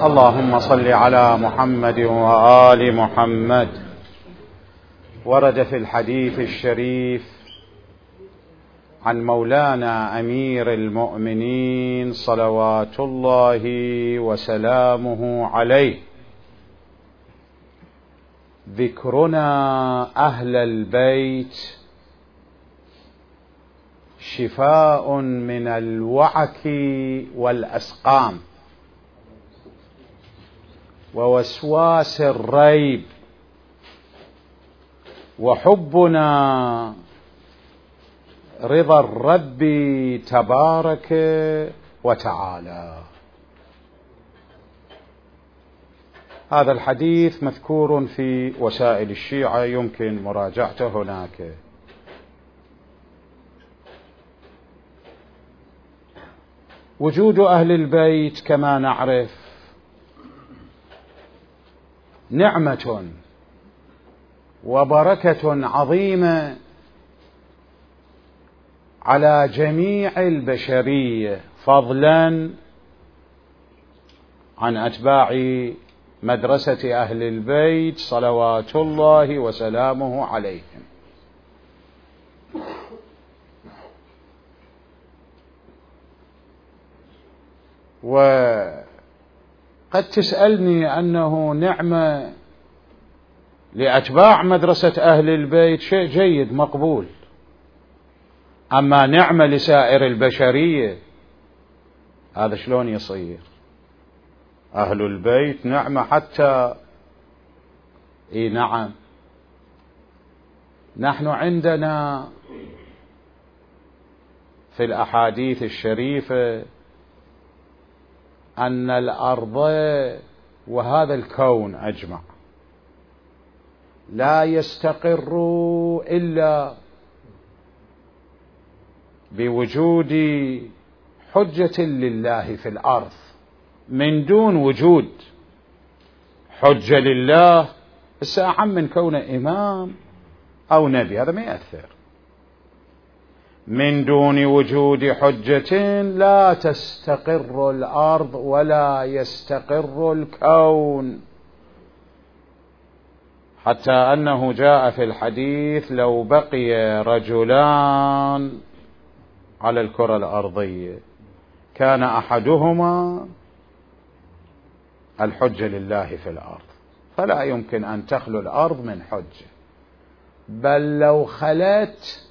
اللهم صل على محمد وآل محمد. ورد في الحديث الشريف عن مولانا أمير المؤمنين صلوات الله وسلامه عليه. ذكرنا أهل البيت شفاء من الوعك والأسقام. ووسواس الريب وحبنا رضا الرب تبارك وتعالى. هذا الحديث مذكور في وسائل الشيعة يمكن مراجعته هناك. وجود أهل البيت كما نعرف نعمة وبركة عظيمة على جميع البشريه فضلا عن أتباع مدرسة أهل البيت صلوات الله وسلامه عليهم. وقد تسألني أنه نعمة لأتباع مدرسة أهل البيت شيء جيد مقبول. أما نعمة لسائر البشرية هذا شلون يصير؟ أهل البيت نعمة حتى إي نعم. نحن عندنا في الأحاديث الشريفة أن الأرض وهذا الكون أجمع. لا يستقر إلا بوجود حجة لله في الأرض. من دون وجود حجة لله الساعة من كونه إمام أو نبي هذا ما يأثر. من دون وجود حجة لا تستقر الأرض ولا يستقر الكون. حتى أنه جاء في الحديث لو بقي رجلان على الكرة الأرضية كان أحدهما الحجة لله في الأرض. فلا يمكن أن تخلو الأرض من حجة. بل لو خلت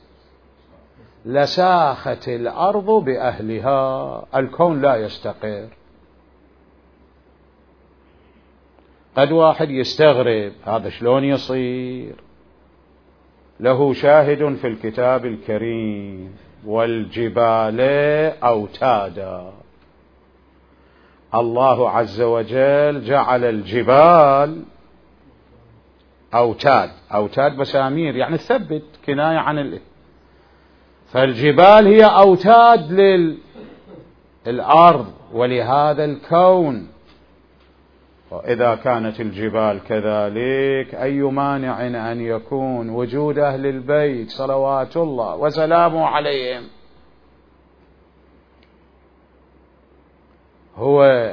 لساخت الأرض بأهلها الكون لا يستقر. قد واحد يستغرب هذا شلون يصير؟ له شاهد في الكتاب الكريم والجبال أوتادا. الله عز وجل جعل الجبال أوتاد. أوتاد بسامير يعني تثبت كناية عن. فالجبال هي أوتاد للارض ولهذا الكون. وإذا كانت الجبال كذلك أي مانع أن يكون وجود أهل البيت؟ صلوات الله وسلامه عليهم. هو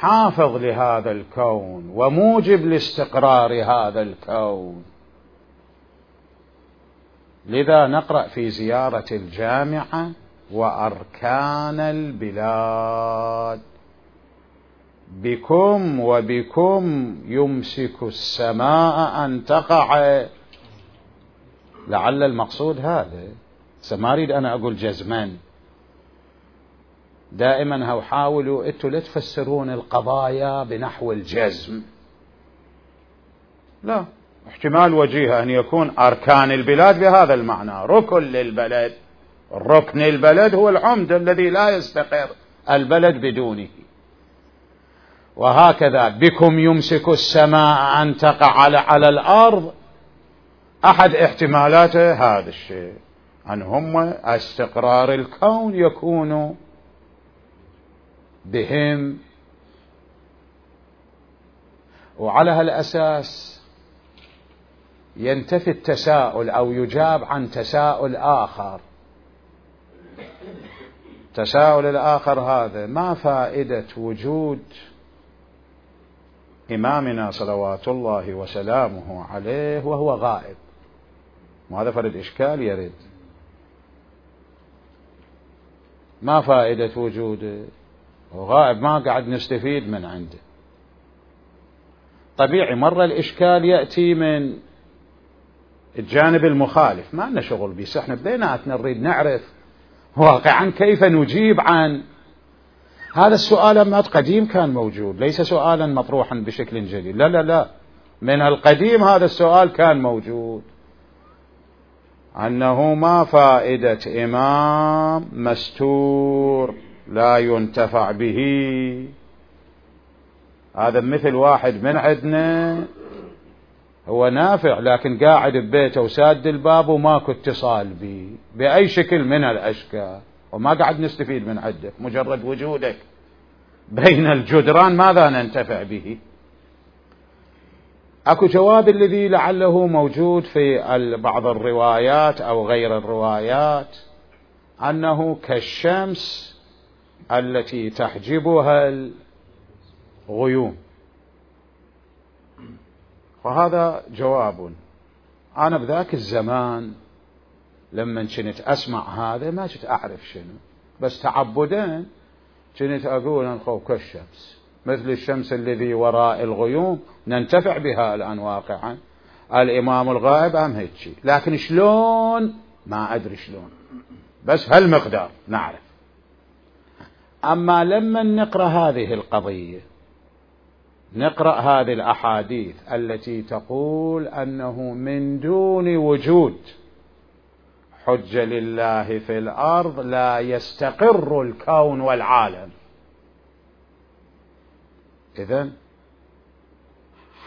حافظ لهذا الكون وموجب لاستقرار هذا الكون. لذا نقرأ في زيارة الجامعة وأركان البلاد. بكم وبكم يمسك السماء أن تقع. لعل المقصود هذا. ما أريد أنا أقول جزما. دائما حاولوا أنتم لا تفسرون القضايا بنحو الجزم. لا. احتمال وجيه أن يكون أركان البلاد بهذا المعنى. ركن للبلد. ركن البلد هو العمد الذي لا يستقر البلد بدونه. وهكذا بكم يمسك السماء أن تقع على, على الأرض؟ أحد احتمالاته هذا الشيء. أن هم استقرار الكون يكون بهم. وعلى هالأساس ينتفي التساؤل أو يجاب عن تساؤل آخر. تساؤل الآخر هذا ما فائدة وجود إمامنا صلوات الله وسلامه عليه وهو غائب؟ وهذا فرد إشكال يرد. ما فائدة وجوده؟ وغائب ما قاعد نستفيد من عنده. طبيعي مرة الإشكال يأتي من الجانب المخالف. ما لنا شغل به إحنا بيناتنا نريد نعرف واقعا كيف نجيب عن هذا السؤال أمات قديم كان موجود. ليس سؤالا مطروحا بشكل جديد. لا لا لا. من القديم هذا السؤال كان موجود. أنه ما فائدة إمام مستور لا ينتفع به. هذا مثل واحد من عندنا. هو نافع لكن قاعد ببيته وساد الباب وماكو اتصال به بأي شكل من الأشكال. وما قاعد نستفيد من عندك مجرد وجودك. بين الجدران ماذا ننتفع به؟ أكو جواب الذي لعله موجود في بعض الروايات أو غير الروايات أنه كالشمس التي تحجبها الغيوم. وهذا جواب. أنا بذاك الزمان لما كنت أسمع هذا ما كنت أعرف شنو. بس تعبدا كنت أقول انخو كالشمس مثل الشمس الذي وراء الغيوم ننتفع بها الآن واقعا. الإمام الغائب أم هيك؟ لكن شلون؟ ما أدري شلون. بس هالمقدار نعرف. أما لما نقرأ هذه القضية نقرأ هذه الأحاديث التي تقول أنه من دون وجود حجة لله في الأرض لا يستقر الكون والعالم. إذا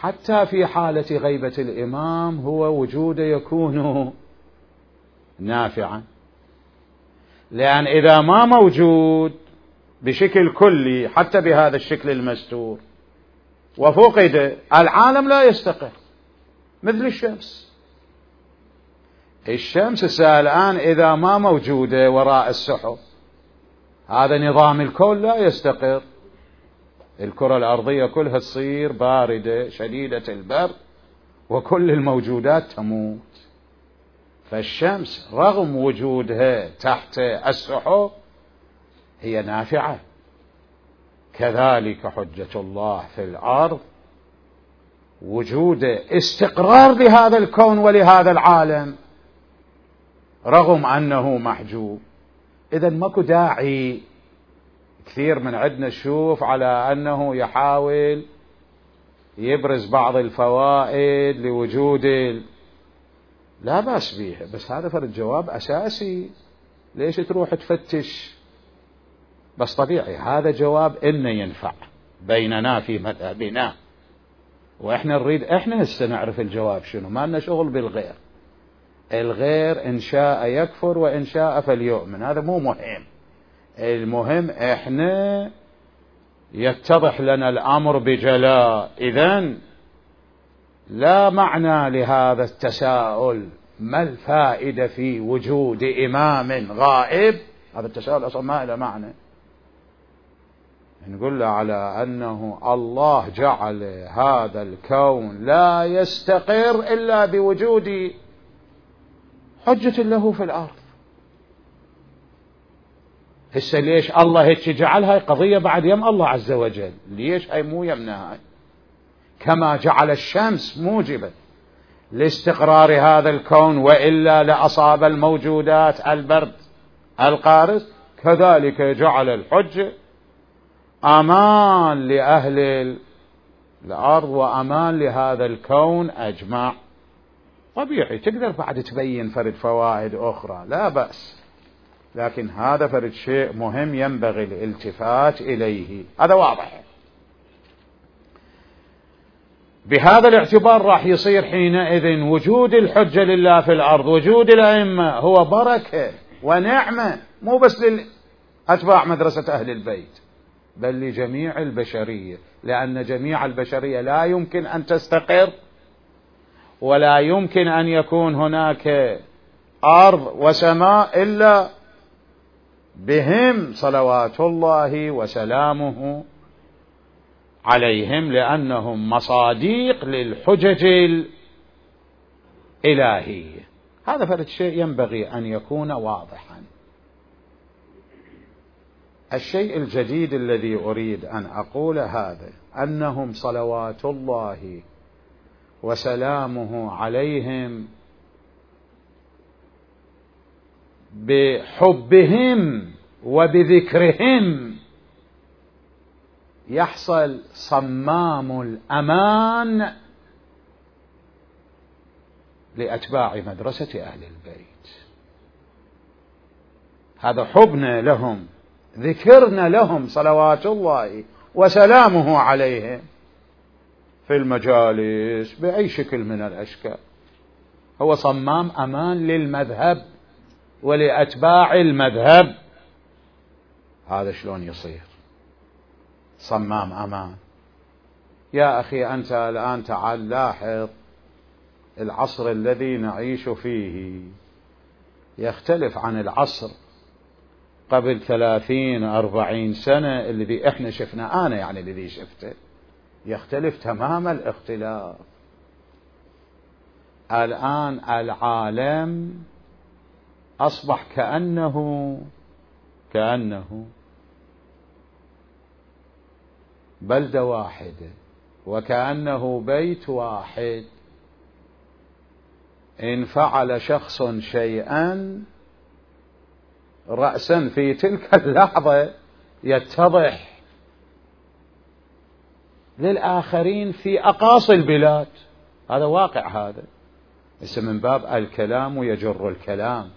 حتى في حالة غيبة الإمام هو وجوده يكون نافعا. لأن إذا ما موجود بشكل كلي حتى بهذا الشكل المستور وفقد العالم لا يستقر. مثل الشمس. الشمس الآن إذا ما موجودة وراء السحب هذا نظام الكون لا يستقر. الكرة الأرضية كلها تصير باردة شديدة البرد وكل الموجودات تموت. فالشمس رغم وجودها تحت السحب هي نافعة. كذلك حجة الله في الأرض. وجود استقرار لهذا الكون ولهذا العالم رغم أنه محجوب. إذا ماكو داعي كثير من عندنا نشوف على أنه يحاول يبرز بعض الفوائد لوجود لا بأس به بس هذا فرد جواب أساسي. ليش تروح تفتش؟ بس طبيعي هذا جواب إنه ينفع بيننا في مذهبنا. وإحنا نريد إحنا هسه نعرف الجواب شنو ما لنا شغل بالغير. الغير إن شاء يكفر وإن شاء فليؤمن هذا مو مهم. المهم إحنا يتضح لنا الأمر بجلاء. اذا لا معنى لهذا التساؤل. ما الفائدة في وجود إمام غائب؟ هذا التساؤل أصلا ما له معنى. نقول له على أنه الله جعل هذا الكون لا يستقر إلا بوجود حجة له في الأرض. هسه ليش الله هيك جعلها قضية بعد يم الله عز وجل؟ ليش هاي مو يمنا هاي؟ كما جعل الشمس موجبة لاستقرار هذا الكون وإلا لأصاب الموجودات البرد القارس كذلك جعل الحجة أمان لأهل الأرض وأمان لهذا الكون أجمع. طبيعي تقدر بعد تبين فرد فوائد أخرى لا بأس. لكن هذا فرد شيء مهم ينبغي الالتفات إليه. هذا واضح. بهذا الاعتبار راح يصير حينئذ وجود الحجة لله في الأرض وجود الأئمة هو بركة ونعمة مو بس لأتباع مدرسة أهل البيت. بل لجميع البشرية لأن جميع البشرية لا يمكن أن تستقر ولا يمكن أن يكون هناك أرض وسماء إلا بهم صلوات الله وسلامه عليهم لأنهم مصاديق للحجج الإلهية. هذا فرد شيء ينبغي أن يكون واضحا. الشيء الجديد الذي أريد أن أقول هذا أنهم صلوات الله وسلامه عليهم بحبهم وبذكرهم. يحصل صمام الأمان لأتباع مدرسة أهل البيت. هذا حبنا لهم. ذكرنا لهم صلوات الله وسلامه عليهم في المجالس بأي شكل من الأشكال. هو صمام أمان للمذهب ولأتباع المذهب. هذا شلون يصير؟ صمام أمان. يا أخي أنت الآن تعال لاحظ العصر الذي نعيش فيه. يختلف عن العصر قبل ثلاثين أربعين سنة الذي إحنا شفنا أنا يعني الذي شفته. يختلف تمام الاختلاف. الآن العالم أصبح كأنه كأنه بلدة واحدة وكأنه بيت واحد. إن فعل شخص شيئا رأسا في تلك اللحظة يتضح للآخرين في أقاصي البلاد. هذا واقع هذا بس من باب الكلام يجر الكلام.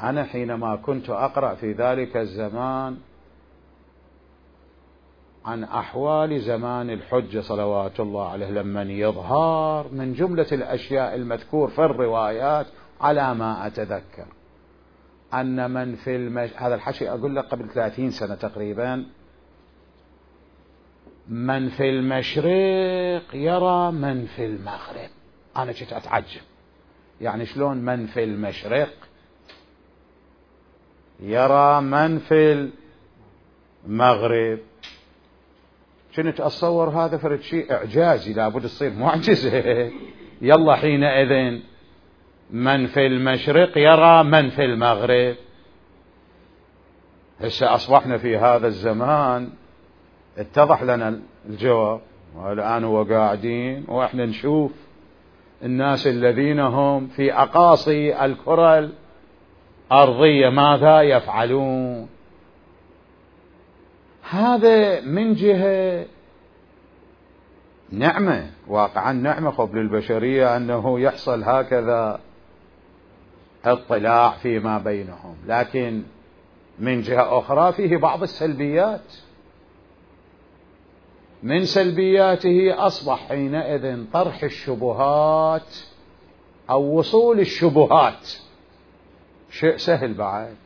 أنا حينما كنت أقرأ في ذلك الزمان عن أحوال زمان الحجة صلوات الله عليه لما يظهر من جملة الأشياء المذكور في الروايات على ما أتذكر. أن من في المش... هذا الحكي أقول لك قبل ثلاثين سنة تقريبا من في المشرق يرى من في المغرب. أنا كنت أتعجب. يعني شلون من في المشرق يرى من في المغرب. كنت أتصور هذا فرد شيء إعجازي لابد تصير معجزة. يلا حينئذ. من في المشرق يرى من في المغرب. هسه أصبحنا في هذا الزمان. اتضح لنا الجواب. والآن هو قاعدين وإحنا نشوف الناس الذين هم في أقاصي الكرة الأرضية ماذا يفعلون. هذا من جهة نعمة واقعا نعمة قبل البشرية أنه يحصل هكذا. اطلاع فيما بينهم. لكن من جهة أخرى فيه بعض السلبيات. من سلبياته أصبح حينئذ طرح الشبهات أو وصول الشبهات. شيء سهل بعد.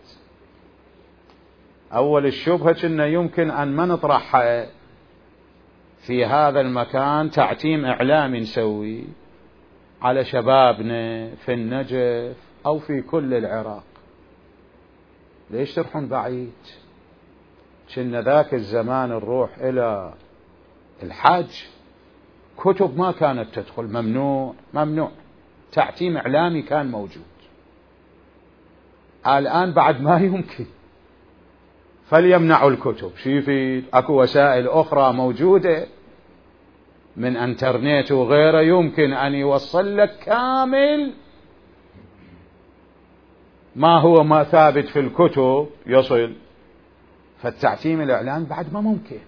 أول الشبهة أنه يمكن أن ما نطرحها في هذا المكان تعتيم إعلامي نسوي على شبابنا في النجف. أو في كل العراق. ليش تروحون بعيد؟ كنا ذاك الزمان نروح إلى الحج كتب ما كانت تدخل ممنوع ممنوع. تعتيم إعلامي كان موجود. الآن بعد ما يمكن. فليمنعوا الكتب. شو يفيد؟ أكو وسائل أخرى موجودة. من إنترنت وغيره يمكن أن يوصل لك كامل ما هو ما ثابت في الكتب يصل فالتعتيم الإعلان بعد ما ممكن.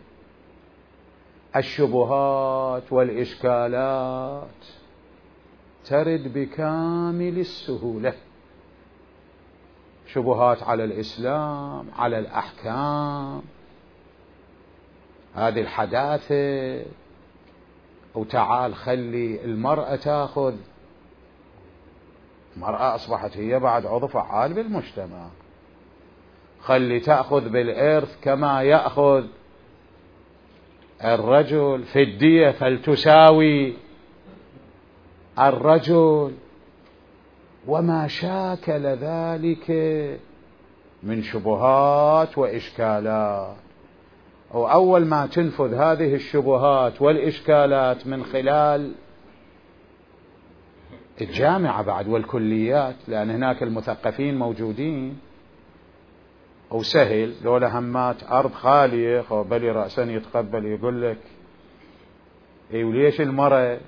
الشبهات والإشكالات ترد بكامل السهولة. شبهات على الإسلام على الأحكام. هذه الحداثة. وتعال خلي المرأة تأخذ. المراه أصبحت هي بعد عضو فعال بالمجتمع. خلي تأخذ بالإرث كما يأخذ الرجل. في الدية فلتساوي الرجل. وما شاكل ذلك من شبهات وإشكالات. وأول ما تنفذ هذه الشبهات والإشكالات من خلال الجامعة بعد والكليات لأن هناك المثقفين موجودين. وسهل لولا همات أرض خالية بلي رأسا يتقبل يقول لك إي وليش المرأة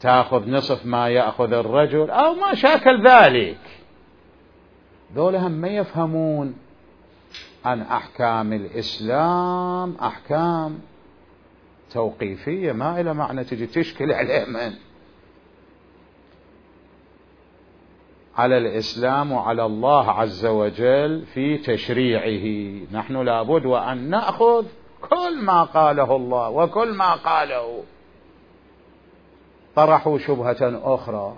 تأخذ نصف ما يأخذ الرجل؟ أو ما شاكل ذلك. ذولا هم ما يفهمون عن أحكام الإسلام أحكام توقيفية ما إلى معنى تجي تشكل عليه من على الإسلام وعلى الله عز وجل في تشريعه. نحن لابد وأن نأخذ كل ما قاله الله وكل ما قاله. طرحوا شبهة أخرى.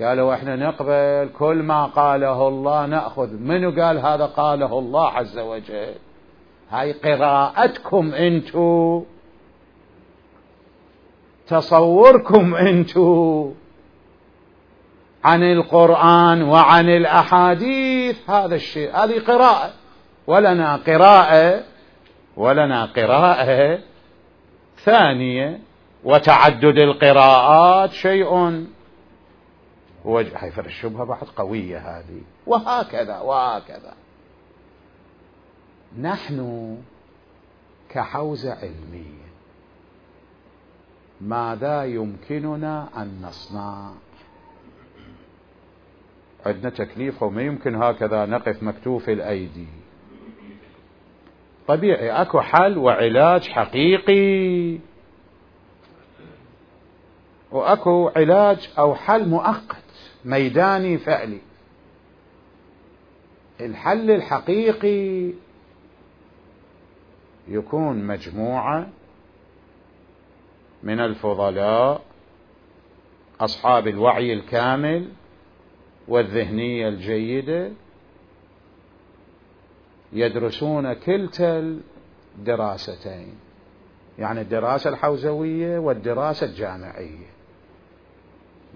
قالوا إحنا نقبل كل ما قاله الله نأخذ منو قال هذا قاله الله عز وجل؟ هاي قراءتكم أنتو تصوركم أنتو. عن القرآن وعن الأحاديث هذا الشيء. هذه قراءة. ولنا قراءة ولنا قراءة ثانية. وتعدد القراءات شيء. وجه هاي الشبهة بعد قوية هذه. وهكذا وهكذا. نحن كحوزة علمية ماذا يمكننا أن نصنع؟ عندنا تكليف وما يمكن هكذا نقف مكتوف الأيدي. طبيعي أكو حل وعلاج حقيقي. وأكو علاج أو حل مؤقت ميداني فعلي. الحل الحقيقي يكون مجموعة من الفضلاء أصحاب الوعي الكامل والذهنية الجيدة يدرسون كلتا الدراستين. يعني الدراسة الحوزوية والدراسة الجامعية.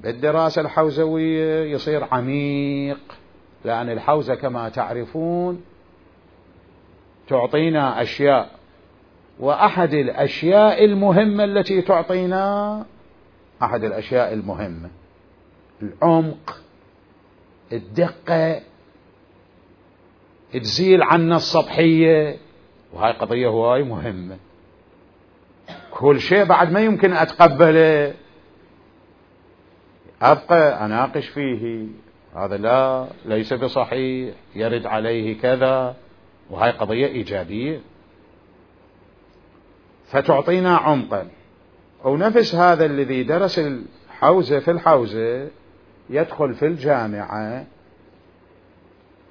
بالدراسة الحوزوية يصير عميق لأن الحوزة كما تعرفون تعطينا أشياء وأحد الأشياء المهمة التي تعطينا أحد الأشياء المهمة العمق. الدقة تزيل عنا السطحية وهاي قضية هواي مهمة. كل شيء بعد ما يمكن أتقبله. أبقى أناقش فيه. هذا لا ليس بصحيح. يرد عليه كذا. وهي قضية إيجابية. فتعطينا عمقا. أو نفس هذا الذي درس الحوزة في الحوزة. يدخل في الجامعة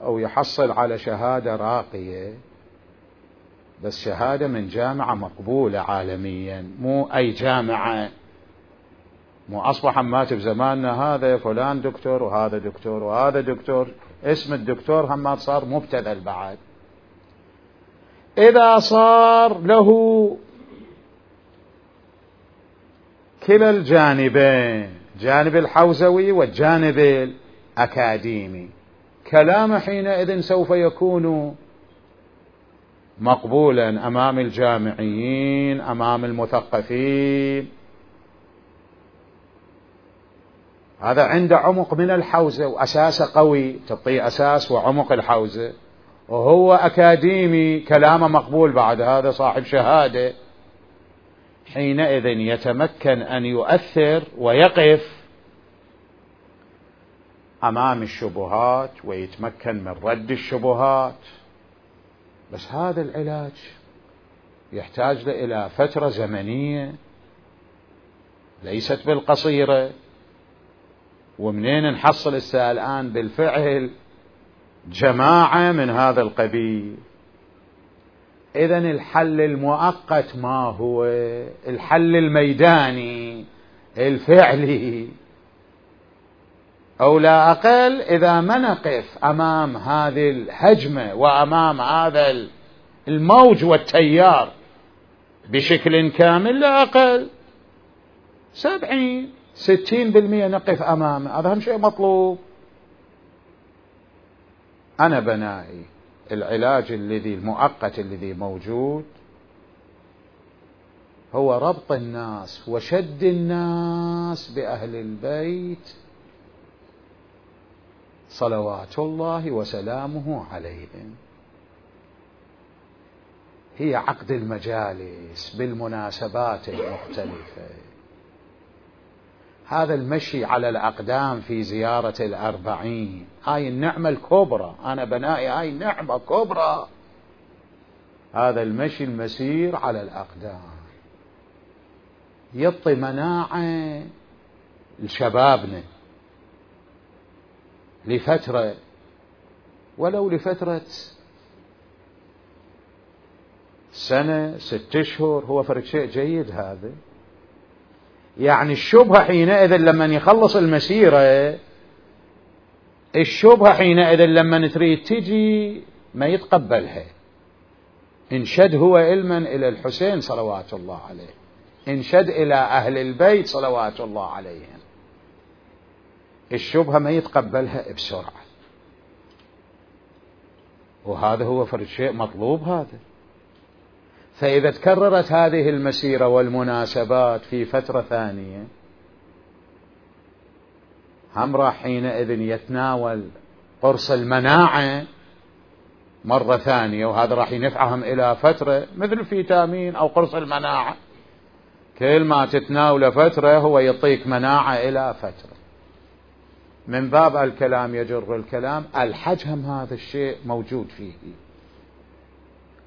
أو يحصل على شهادة راقية بس شهادة من جامعة مقبولة عالميا مو أي جامعة. مو أصبح مات بزماننا هذا فلان دكتور وهذا دكتور وهذا دكتور. اسم الدكتور همات صار مبتذل بعد. إذا صار له كلا الجانبين. جانب الحوزوي والجانب الأكاديمي. كلامه حينئذ سوف يكون مقبولا أمام الجامعيين أمام المثقفين. هذا عنده عمق من الحوزة وأساسه قوي تعطيه أساس وعمق الحوزة. وهو أكاديمي كلامه مقبول بعد هذا صاحب شهادة. حينئذ يتمكن أن يؤثر ويقف أمام الشبهات ويتمكن من رد الشبهات. بس هذا العلاج يحتاج إلى فترة زمنية ليست بالقصيرة. ومنين نحصل الآن بالفعل؟ جماعة من هذا القبيل. إذا الحل المؤقت ما هو؟ الحل الميداني الفعلي. أو لا أقل إذا ما نقف أمام هذه الهجمة وأمام هذا الموج والتيار بشكل كامل لا أقل. سبعين ستين بالمئة نقف أمامه. هذا أهم شيء مطلوب. أنا بنائي. العلاج الذي المؤقت الذي موجود هو ربط الناس وشد الناس بأهل البيت صلوات الله وسلامه عليهم. هي عقد المجالس بالمناسبات المختلفة. هذا المشي على الأقدام في زيارة الأربعين. هاي النعمة الكبرى. أنا بنائي هاي نعمة كبرى. هذا المشي المسير على الأقدام. يعطي مناعة لشبابنا. لفترة. ولو لفترة سنة ست أشهر هو فرق شيء جيد هذا. يعني الشبهة حينئذ لما يخلص المسيرة الشبهة حينئذ لما تريد تجي ما يتقبلها. انشد هو علما إلى الحسين صلوات الله عليه. انشد إلى أهل البيت صلوات الله عليهم. الشبهة ما يتقبلها بسرعة. وهذا هو فرد شيء مطلوب هذا. فإذا تكررت هذه المسيرة والمناسبات في فترة ثانية هم راح حينئذ يتناول قرص المناعة مرة ثانية وهذا راح ينفعهم إلى فترة مثل الفيتامين أو قرص المناعة. كل ما تتناول فترة هو يعطيك مناعة إلى فترة. من باب الكلام يجر الكلام الحجم هذا الشيء موجود فيه.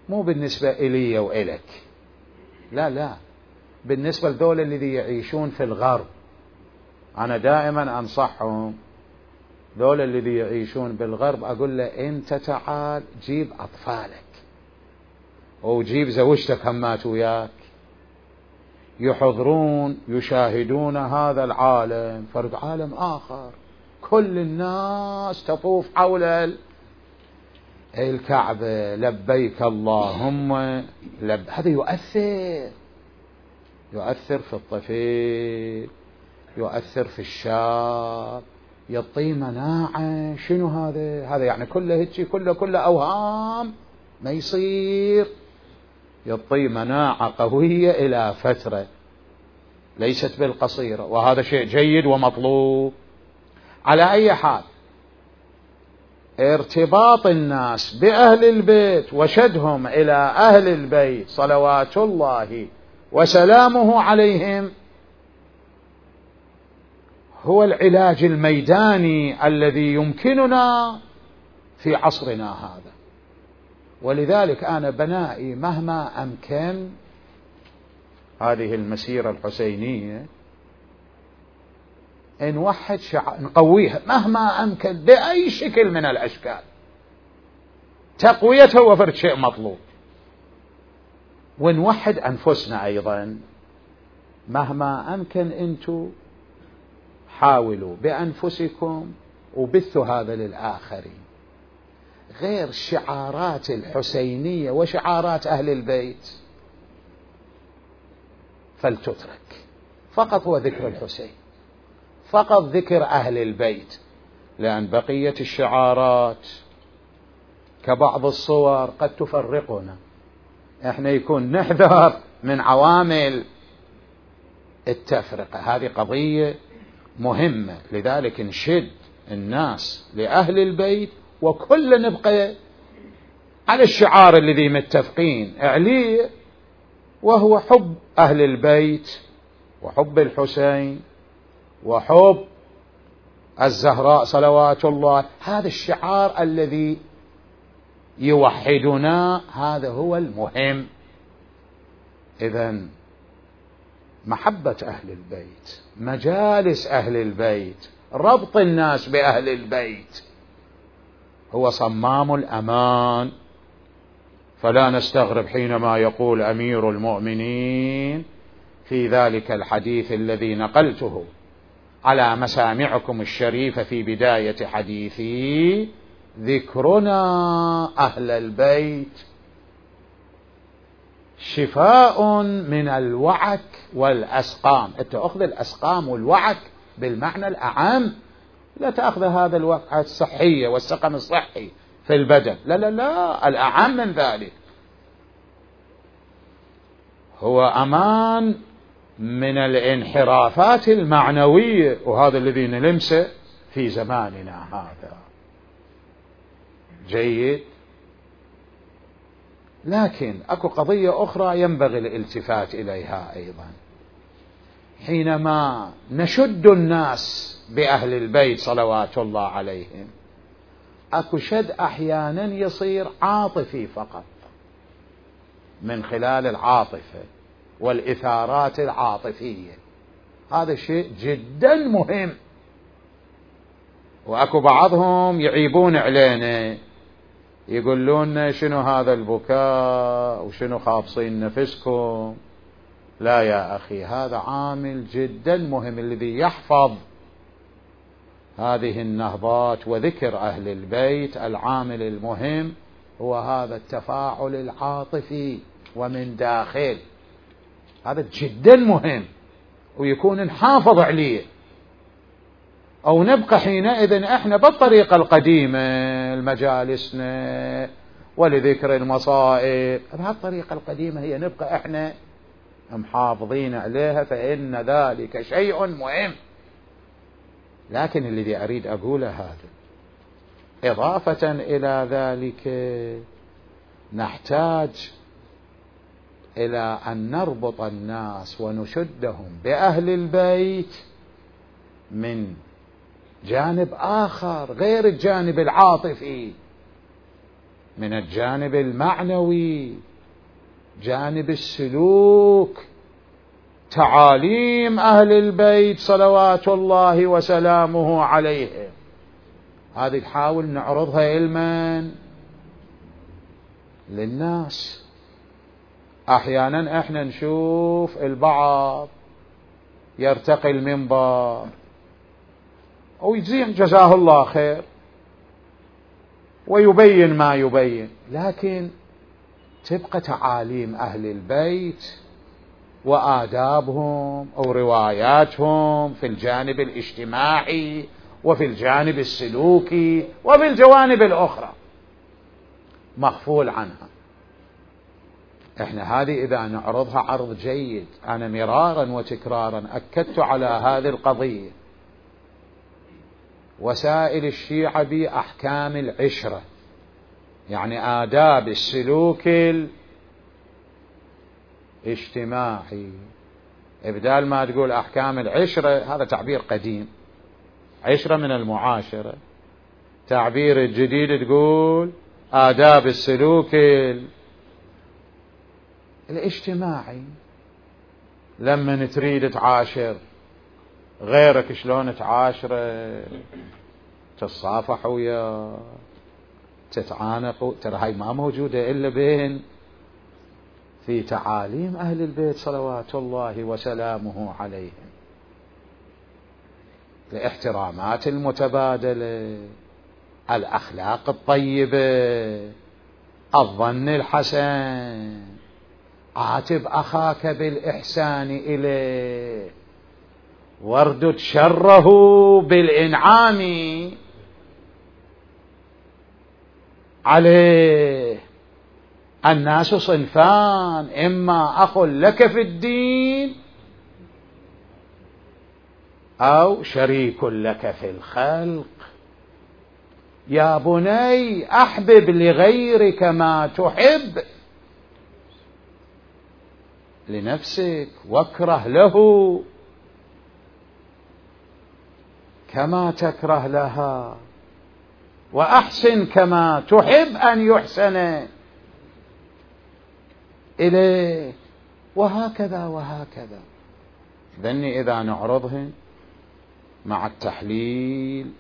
مو بالنسبة إلي وإلك. لا لا. بالنسبة لذول الذي يعيشون في الغرب أنا دائما أنصحهم ذول الذي يعيشون بالغرب أقول له أنت تعال جيب أطفالك وجيب زوجتك همات وياك. يحضرون يشاهدون هذا العالم فرد عالم آخر. كل الناس تطوف حول الكعبة لبيك اللهم. لب... هذا يؤثر. يؤثر في الطفل يؤثر في الشاب. يعطيه مناعة. شنو هذا؟ هذا يعني كله هيك كله كله أوهام. ما يصير. يعطيه مناعة قوية إلى فترة. ليست بالقصيرة. وهذا شيء جيد ومطلوب. على أي حال ارتباط الناس بأهل البيت وشدهم إلى أهل البيت صلوات الله وسلامه عليهم هو العلاج الميداني الذي يمكننا في عصرنا هذا. ولذلك أنا بنائي مهما أمكن هذه المسيرة الحسينية نوحد شعار نقويها مهما أمكن بأي شكل من الأشكال. تقويتها هو فرد شيء مطلوب. ونوحد أنفسنا أيضا مهما أمكن أنتم حاولوا بأنفسكم وبثوا هذا للآخرين. غير شعارات الحسينية وشعارات أهل البيت فلتترك. فقط هو ذكر الحسين. فقط ذكر أهل البيت لأن بقية الشعارات كبعض الصور قد تفرقنا. إحنا يكون نحذر من عوامل التفرقة. هذه قضية مهمة لذلك نشد الناس لأهل البيت وكل نبقى على الشعار الذي متفقين عليه وهو حب أهل البيت وحب الحسين وحب الزهراء صلوات الله. هذا الشعار الذي يوحدنا هذا هو المهم. اذا محبة أهل البيت مجالس أهل البيت ربط الناس بأهل البيت هو صمام الأمان. فلا نستغرب حينما يقول أمير المؤمنين في ذلك الحديث الذي نقلته. على مسامعكم الشريفة في بداية حديثي. ذكرنا أهل البيت. شفاء من الوعك والأسقام. أنت أخذ الأسقام والوعك بالمعنى الأعم. لا تأخذ هذا الوقعة الصحية والسقم الصحي في البدن. لا لا لا الأعم من ذلك. هو أمان من الانحرافات المعنوية وهذا الذي نلمسه في زماننا هذا. جيد. لكن أكو قضية أخرى ينبغي الالتفات إليها أيضا. حينما نشد الناس بأهل البيت صلوات الله عليهم أكو شد أحيانا يصير عاطفي فقط من خلال العاطفة. والإثارات العاطفية. هذا شيء جدا مهم. وأكو بعضهم يعيبون علينا. يقولون شنو هذا البكاء وشنو خابصين نفسكم. لا يا أخي هذا عامل جدا مهم الذي يحفظ هذه النهضات وذكر أهل البيت. العامل المهم هو هذا التفاعل العاطفي ومن داخل. هذا جدا مهم ويكون نحافظ عليه. أو نبقى حينئذ إحنا بالطريقة القديمة المجالسنا ولذكر المصائب. بهالطريقة القديمة هي نبقى إحنا محافظين عليها فإن ذلك شيء مهم. لكن الذي أريد أقوله هذا إضافة إلى ذلك نحتاج إلى أن نربط الناس ونشدهم بأهل البيت من جانب آخر غير الجانب العاطفي. من الجانب المعنوي جانب السلوك. تعاليم أهل البيت صلوات الله وسلامه عليهم. هذه نحاول نعرضها علما للناس. أحيانا إحنا نشوف البعض يرتقي المنبر. ويجزيه جزاه الله خير. ويبين ما يبين. لكن تبقى تعاليم أهل البيت وآدابهم أو رواياتهم في الجانب الاجتماعي وفي الجانب السلوكي وفي الجوانب الأخرى. مغفول عنها. إحنا هذه إذا نعرضها عرض جيد. أنا مرارا وتكرارا أكدت على هذه القضية. وسائل الشيعة بأحكام العشرة. يعني آداب السلوك الاجتماعي. إبدال ما تقول أحكام العشرة هذا تعبير قديم. عشرة من المعاشرة. تعبير الجديد تقول آداب السلوك الاجتماعي. لما تريد تعاشر غيرك شلون تعاشره؟ تتصافح وياه تتعانق ترى هاي ما موجودة إلا بين في تعاليم أهل البيت صلوات الله وسلامه عليهم. الاحترامات المتبادلة الأخلاق الطيبة الظن الحسن. عاتب أخاك بالإحسان إليه. واردد شره بالإنعام عليه. الناس صنفان إما أخ لك في الدين أو شريك لك في الخلق. يا بني أحبب لغيرك ما تحب. لنفسك واكره له كما تكره لها. وأحسن كما تحب أن يحسن اليك وهكذا وهكذا. ذني إذا نعرضهن مع التحليل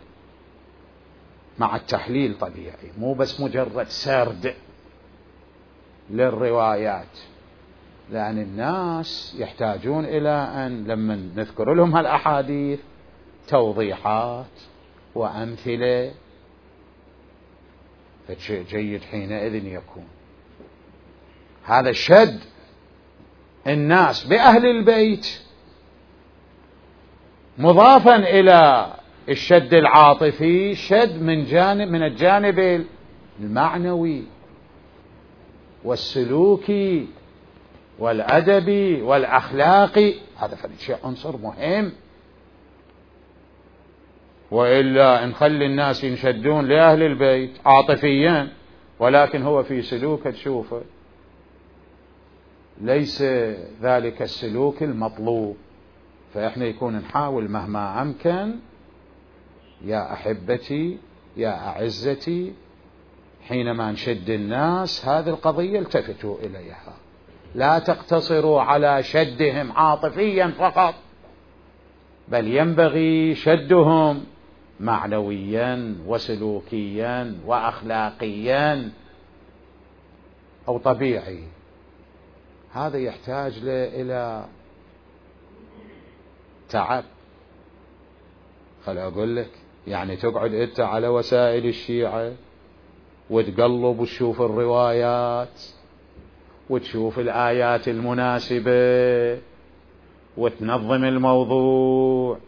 مع التحليل طبيعي مو بس مجرد سرد للروايات. لأن الناس يحتاجون إلى أن لما نذكر لهم هالأحاديث توضيحات وأمثلة فشيء جيد حينئذ يكون. هذا الشد الناس بأهل البيت مضافا إلى الشد العاطفي شد من جانب من الجانب المعنوي والسلوكي. والأدبي والأخلاقي هذا شيء عنصر مهم. وإلا نخلي الناس ينشدون لأهل البيت عاطفيا ولكن هو في سلوك تشوفه. ليس ذلك السلوك المطلوب. فإحنا يكون نحاول مهما أمكن يا أحبتي يا أعزتي حينما نشد الناس هذه القضية التفتوا إليها. لا تقتصروا على شدهم عاطفيا فقط بل ينبغي شدهم معنويا وسلوكيا واخلاقيا أو طبيعي. هذا يحتاج إلى تعب. خل أقول لك يعني تقعد أنت على وسائل الشيعة وتقلب وتشوف الروايات. وتشوف الآيات المناسبة وتنظم الموضوع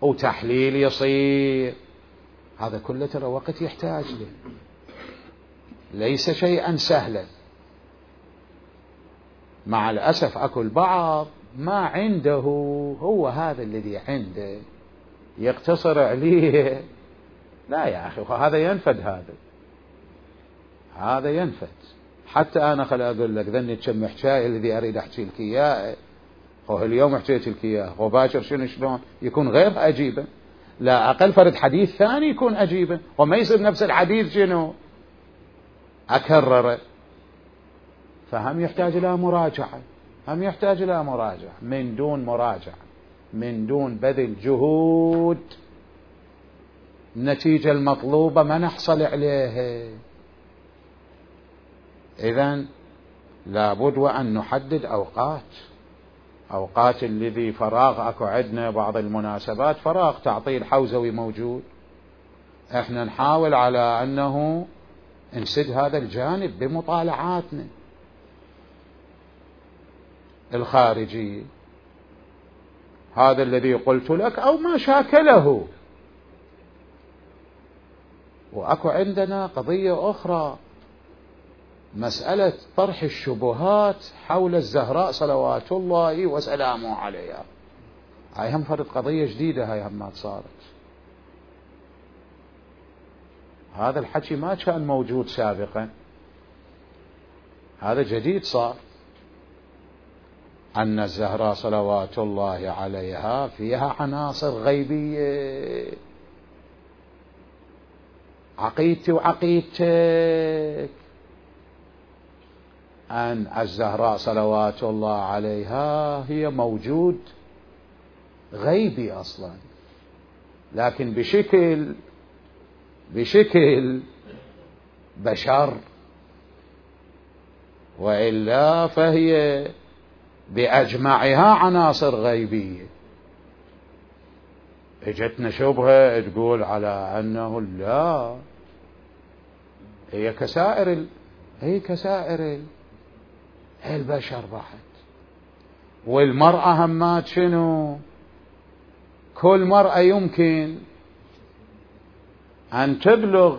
وتحليل يصير. هذا كله ترى وقت يحتاج له. ليس شيئا سهلا. مع الأسف أكو البعض ما عنده هو هذا الذي عنده يقتصر عليه. لا يا أخي هذا ينفد هذا. هذا ينفد. حتى أنا خل أقول لك ذني كم حكاية الذي أريد أحكي لك إياه؟ هو اليوم حكيت لك إياه. وباكر شنو شلون؟ يكون غير عجيبا لا أقل فرد حديث ثاني يكون عجيبا وما يصير نفس الحديث شنو؟ أكرره. فهم يحتاج إلى مراجعة. هم يحتاج إلى مراجعة. من دون مراجعة. من دون بذل جهود. النتيجه المطلوبة ما نحصل عليها اذا لابد وأن نحدد أوقات. أوقات الذي فراغ أكو عندنا بعض المناسبات فراغ تعطيل حوزوي موجود. إحنا نحاول على أنه نسد هذا الجانب بمطالعاتنا. الخارجية هذا الذي قلت لك أو ما شاكله. وأكو عندنا قضية أخرى. مسألة طرح الشبهات حول الزهراء صلوات الله وسلامه عليها. هاي هم فرد قضية جديدة هاي هم صارت. هذا الحكي ما كان موجود سابقا. هذا جديد صار. أن الزهراء صلوات الله عليها فيها عناصر غيبية. عقيدتي وعقيدتك. أن الزهراء صلوات الله عليها هي موجود غيبي أصلا. لكن بشكل بشكل بشر وإلا فهي بأجمعها عناصر غيبية. إجتنا شبهة تقول على أنه لا هي كسائر هي كسائر البشر بعد. والمرأة همات شنو؟ كل مرأة يمكن أن تبلغ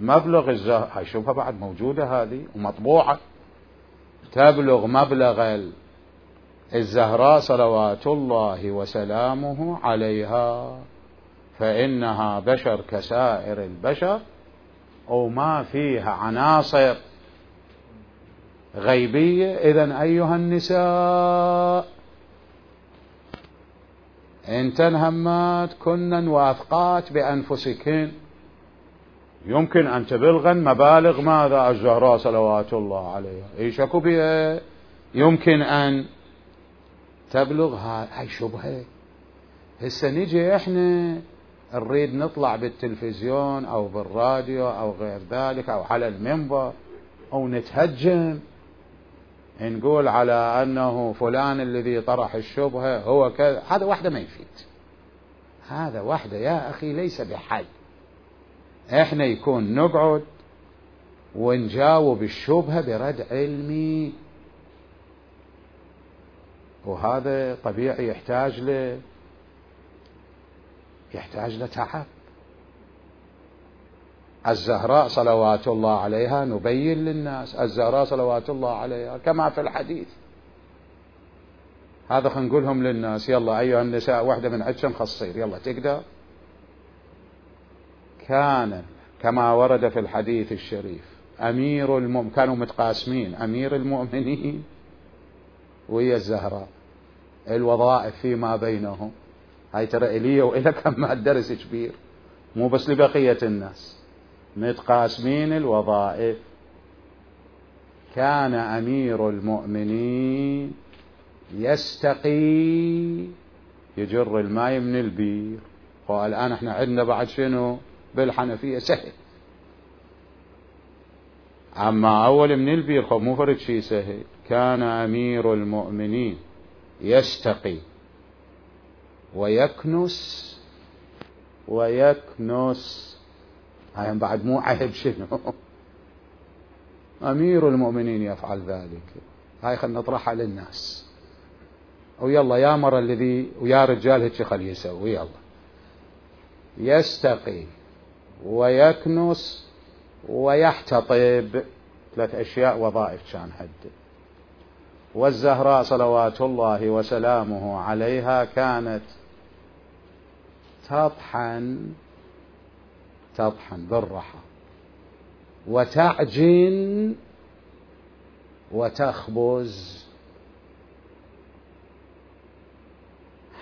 مبلغ الزهر شوفها بعد موجودة هذه ومطبوعة. تبلغ مبلغ الزهراء صلوات الله وسلامه عليها فإنها بشر كسائر البشر وما فيها عناصر. غيبية. إذا أيها النساء إن تنهمات كن وأثقات بأنفسكن يمكن أن تبلغن مبالغ ماذا؟ الزهراء صلوات الله عليها. إيش أكو بها يمكن أن تبلغ هاي شبهة. هسه نجي إحنا نريد نطلع بالتلفزيون أو بالراديو أو غير ذلك أو على المنبر أو نتهجم. نقول على أنه فلان الذي طرح الشبهة هو كذا. هذا وحده ما يفيد. هذا وحده يا أخي ليس بحل إحنا يكون نقعد ونجاوب الشبهة برد علمي. وهذا طبيعي يحتاج له يحتاج لتعب. الزهراء صلوات الله عليها نبين للناس. الزهراء صلوات الله عليها كما في الحديث. هذا خلينا نقولهم للناس. يلا أيها النساء واحدة من عندكم خصير. يلا تقدر؟ كان كما ورد في الحديث الشريف أمير المؤمنين كانوا متقاسمين أمير المؤمنين وهي الزهراء. الوظائف فيما بينهم. هاي ترى إلي وإلك ما الدرس كبير. مو بس لبقية الناس. متقاسمين الوظائف. كان أمير المؤمنين يستقي يجر الماء من البير. والآن إحنا عندنا بعد شنو؟ بالحنفية سهل. أما أول من البير خب مو فرد شيء سهل. كان أمير المؤمنين يستقي ويكنس ويكنس هاي بعد مو عهد شنو. أمير المؤمنين يفعل ذلك. هاي خلنا نطرحها للناس. ويلا يا مر الذي ويا رجال هيك خل يسوي يلا. يستقي ويكنس ويحتطب. ثلاث أشياء وظائف كان حد. والزهراء صلوات الله وسلامه عليها كانت تطحن تطحن بالرحى وتعجن وتخبز.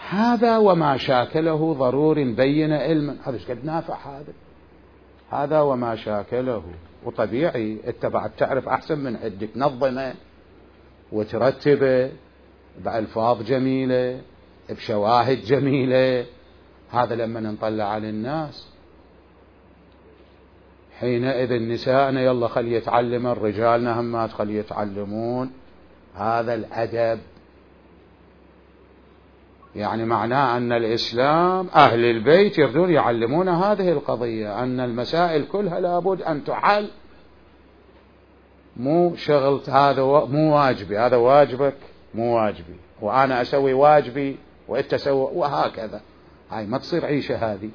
هذا وما شاكله ضرور بين علما هذا إيش قد نافع هذا؟ هذا وما شاكله. وطبيعي أنت بعد تعرف أحسن من عندك. تنظمه وترتبه بألفاظ جميلة بشواهد جميلة. هذا لما نطلع على الناس. حينئذ نساءنا يلا خلي يتعلم الرجال همات خلي يتعلمون. هذا الأدب. يعني معناه أن الإسلام أهل البيت يريدون يعلمون هذه القضية أن المسائل كلها لابد أن تحل. مو شغل هذا مو واجبي هذا واجبك مو واجبي. وأنا أسوي واجبي وأنت تسوي وهكذا. هاي ما تصير عيشة هذه.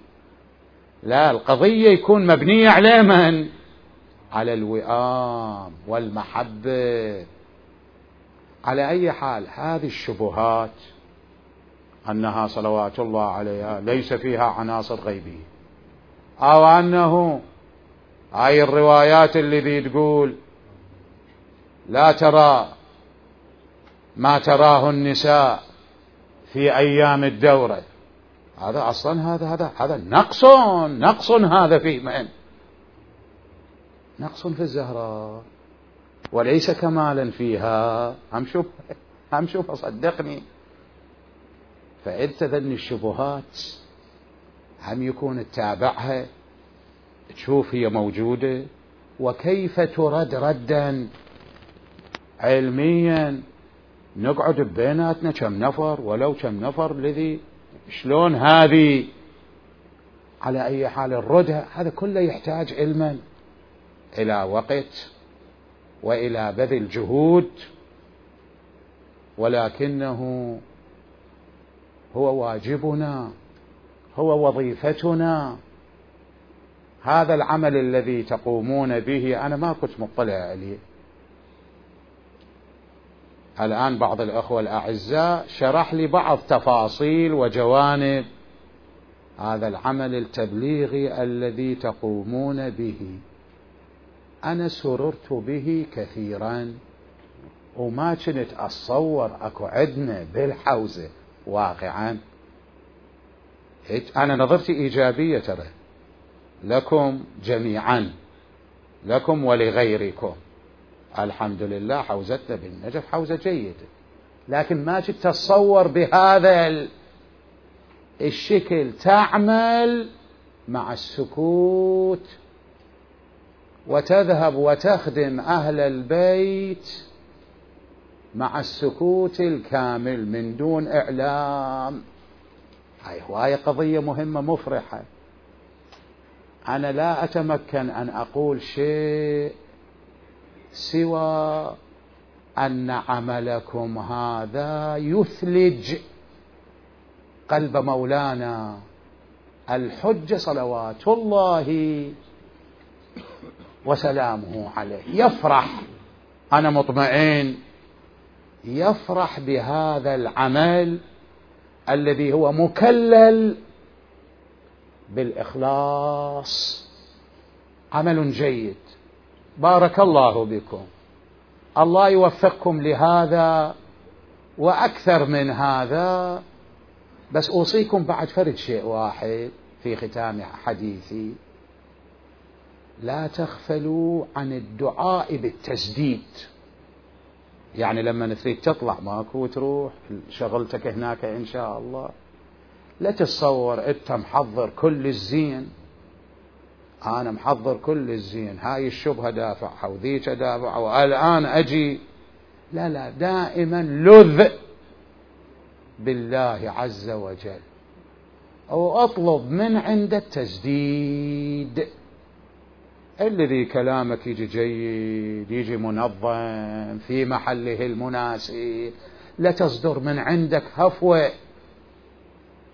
لا القضية يكون مبنية على من؟ على الوئام والمحبة. على أي حال؟ هذه الشبهات أنها صلوات الله عليها ليس فيها عناصر غيبية. أو أنه هاي الروايات اللي تقول لا ترى ما تراه النساء في أيام الدورة. هذا أصلا هذا هذا هذا نقص نقص هذا في من نقص في الزهراء. وليس كمالا فيها. هم شوف هم شوف صدقني. فأنت ذن الشبهات هم يكون تتابعها تشوف هي موجودة. وكيف ترد ردا؟ علميا. نقعد بيناتنا كم نفر ولو كم نفر الذي شلون هذه على أي حال الردى هذا كله يحتاج علما. إلى وقت وإلى بذل جهود ولكنه هو واجبنا هو وظيفتنا. هذا العمل الذي تقومون به أنا ما كنت مطلع عليه. الآن بعض الأخوة الأعزاء شرح لي بعض تفاصيل وجوانب هذا العمل التبليغي الذي تقومون به. أنا سررت به كثيرا وما كنت أتصور أكو عندنا بالحوزة واقعا. أنا نظرتي إيجابية ترى. لكم جميعا. لكم ولغيركم. الحمد لله حوزتنا بالنجف حوزة جيدة. لكن ما تتصور بهذا الشكل تعمل مع السكوت. وتذهب وتخدم أهل البيت مع السكوت الكامل من دون إعلام. هاي هواية قضية مهمة مفرحة. أنا لا أتمكن أن أقول شيء سوى أن عملكم هذا يثلج قلب مولانا الحج صلوات الله وسلامه عليه. يفرح. أنا مطمئن. يفرح بهذا العمل الذي هو مكلل بالإخلاص. عمل جيد. بارك الله بكم. الله يوفقكم لهذا وأكثر من هذا. بس أوصيكم بعد فرد شيء واحد في ختام حديثي. لا تغفلوا عن الدعاء بالتسديد. يعني لما تريد تطلع ماكو وتروح شغلتك هناك إن شاء الله. لا تتصور انت محضر كل الزين. أنا محضر كل الزين. هاي الشبهة دافعها وذيك دافعها والان أجي. لا لا دائما لذ بالله عز وجل. أو أطلب من عنده التسديد الذي كلامك يجي جيد يجي منظم في محله المناسب. لا تصدر من عندك هفوة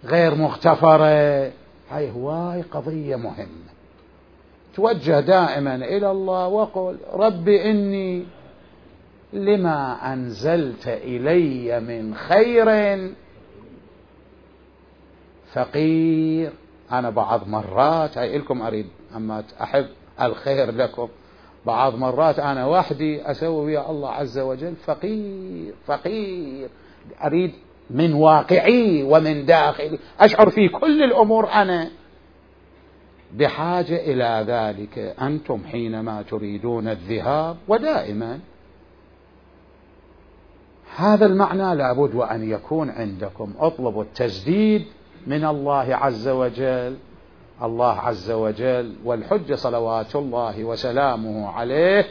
غير مغتفرة. هاي هواي قضية مهمة. توجه دائما إلى الله وقل رب إني لما أنزلت إلي من خير فقير. أنا بعض مرات هاي لكم أريد أما أحب الخير لكم. بعض مرات أنا وحدي أسوي ويا الله عز وجل فقير فقير. أريد من واقعي ومن داخلي. أشعر في كل الأمور أنا. بحاجة إلى ذلك أنتم حينما تريدون الذهاب ودائما. هذا المعنى لابد وأن يكون عندكم. اطلبوا التسديد من الله عز وجل. الله عز وجل والحج صلوات الله وسلامه عليه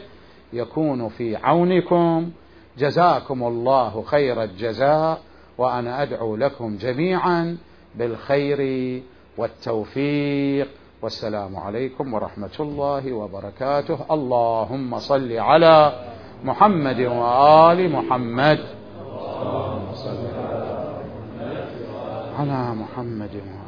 يكون في عونكم. جزاكم الله خير الجزاء وأنا أدعو لكم جميعا بالخير والتوفيق. والسلام عليكم ورحمة الله وبركاته. اللهم صل على محمد وآل محمد. على محمد وآل